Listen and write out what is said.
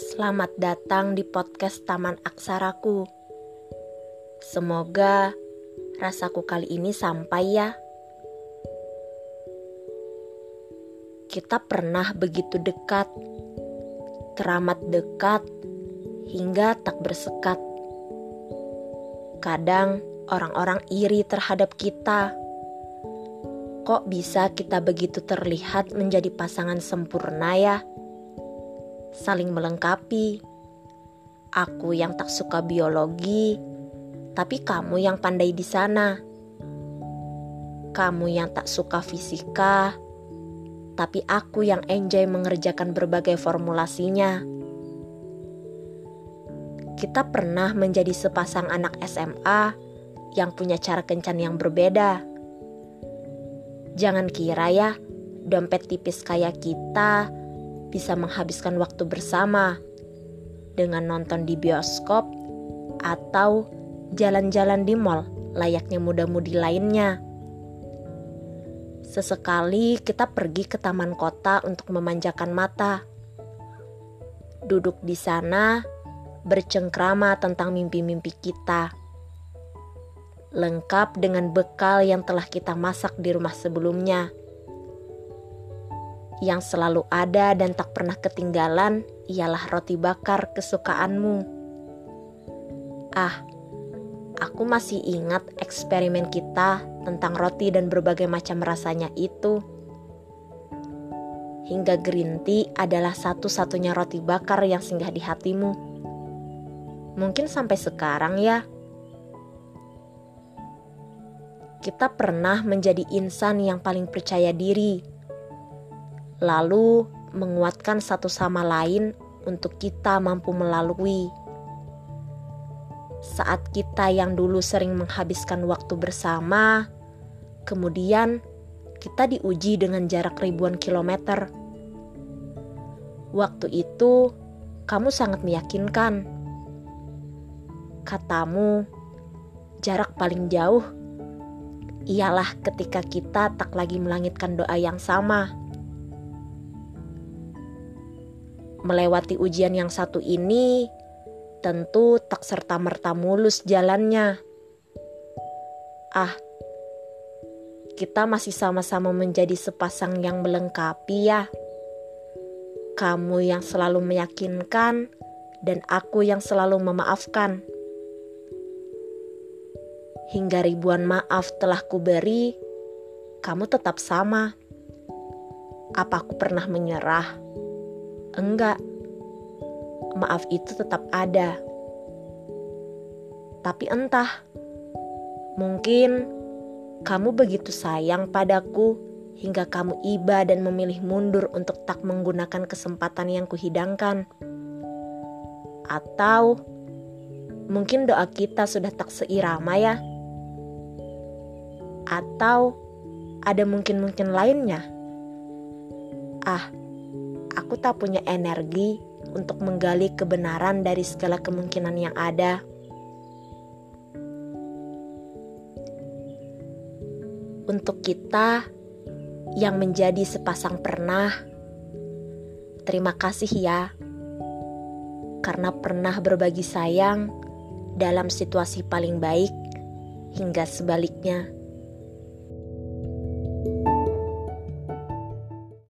Selamat datang di podcast Taman Aksaraku. Semoga rasaku kali ini sampai ya. Kita pernah begitu dekat, teramat dekat, hingga tak bersekat. Kadang orang-orang iri terhadap kita. Kok bisa kita begitu terlihat menjadi pasangan sempurna ya? Saling melengkapi. Aku yang tak suka biologi, tapi kamu yang pandai di sana. Kamu yang tak suka fisika, tapi aku yang enjoy mengerjakan berbagai formulasinya. Kita pernah menjadi sepasang anak SMA yang punya cara kencan yang berbeda. Jangan kira ya, dompet tipis kayak kita bisa menghabiskan waktu bersama dengan nonton di bioskop atau jalan-jalan di mall layaknya muda-mudi lainnya. Sesekali kita pergi ke taman kota untuk memanjakan mata. Duduk di sana, bercengkrama tentang mimpi-mimpi kita. Lengkap dengan bekal yang telah kita masak di rumah sebelumnya yang selalu ada dan tak pernah ketinggalan ialah roti bakar kesukaanmu. Ah, aku masih ingat eksperimen kita tentang roti dan berbagai macam rasanya itu. Hingga green tea adalah satu-satunya roti bakar yang singgah di hatimu. Mungkin sampai sekarang ya. Kita pernah menjadi insan yang paling percaya diri lalu menguatkan satu sama lain untuk kita mampu melalui. Saat kita yang dulu sering menghabiskan waktu bersama, kemudian kita diuji dengan jarak ribuan kilometer. Waktu itu, kamu sangat meyakinkan. Katamu, jarak paling jauh ialah ketika kita tak lagi melangitkan doa yang sama Melewati ujian yang satu ini tentu tak serta-merta mulus jalannya. Ah, kita masih sama-sama menjadi sepasang yang melengkapi ya. Kamu yang selalu meyakinkan dan aku yang selalu memaafkan. Hingga ribuan maaf telah kuberi, kamu tetap sama. Apa aku pernah menyerah? Enggak, maaf itu tetap ada. Tapi entah, mungkin kamu begitu sayang padaku hingga kamu iba dan memilih mundur untuk tak menggunakan kesempatan yang kuhidangkan. Atau mungkin doa kita sudah tak seirama ya. Atau ada mungkin-mungkin lainnya. Ah, aku tak punya energi untuk menggali kebenaran dari segala kemungkinan yang ada. Untuk kita yang menjadi sepasang pernah, terima kasih ya, karena pernah berbagi sayang dalam situasi paling baik hingga sebaliknya.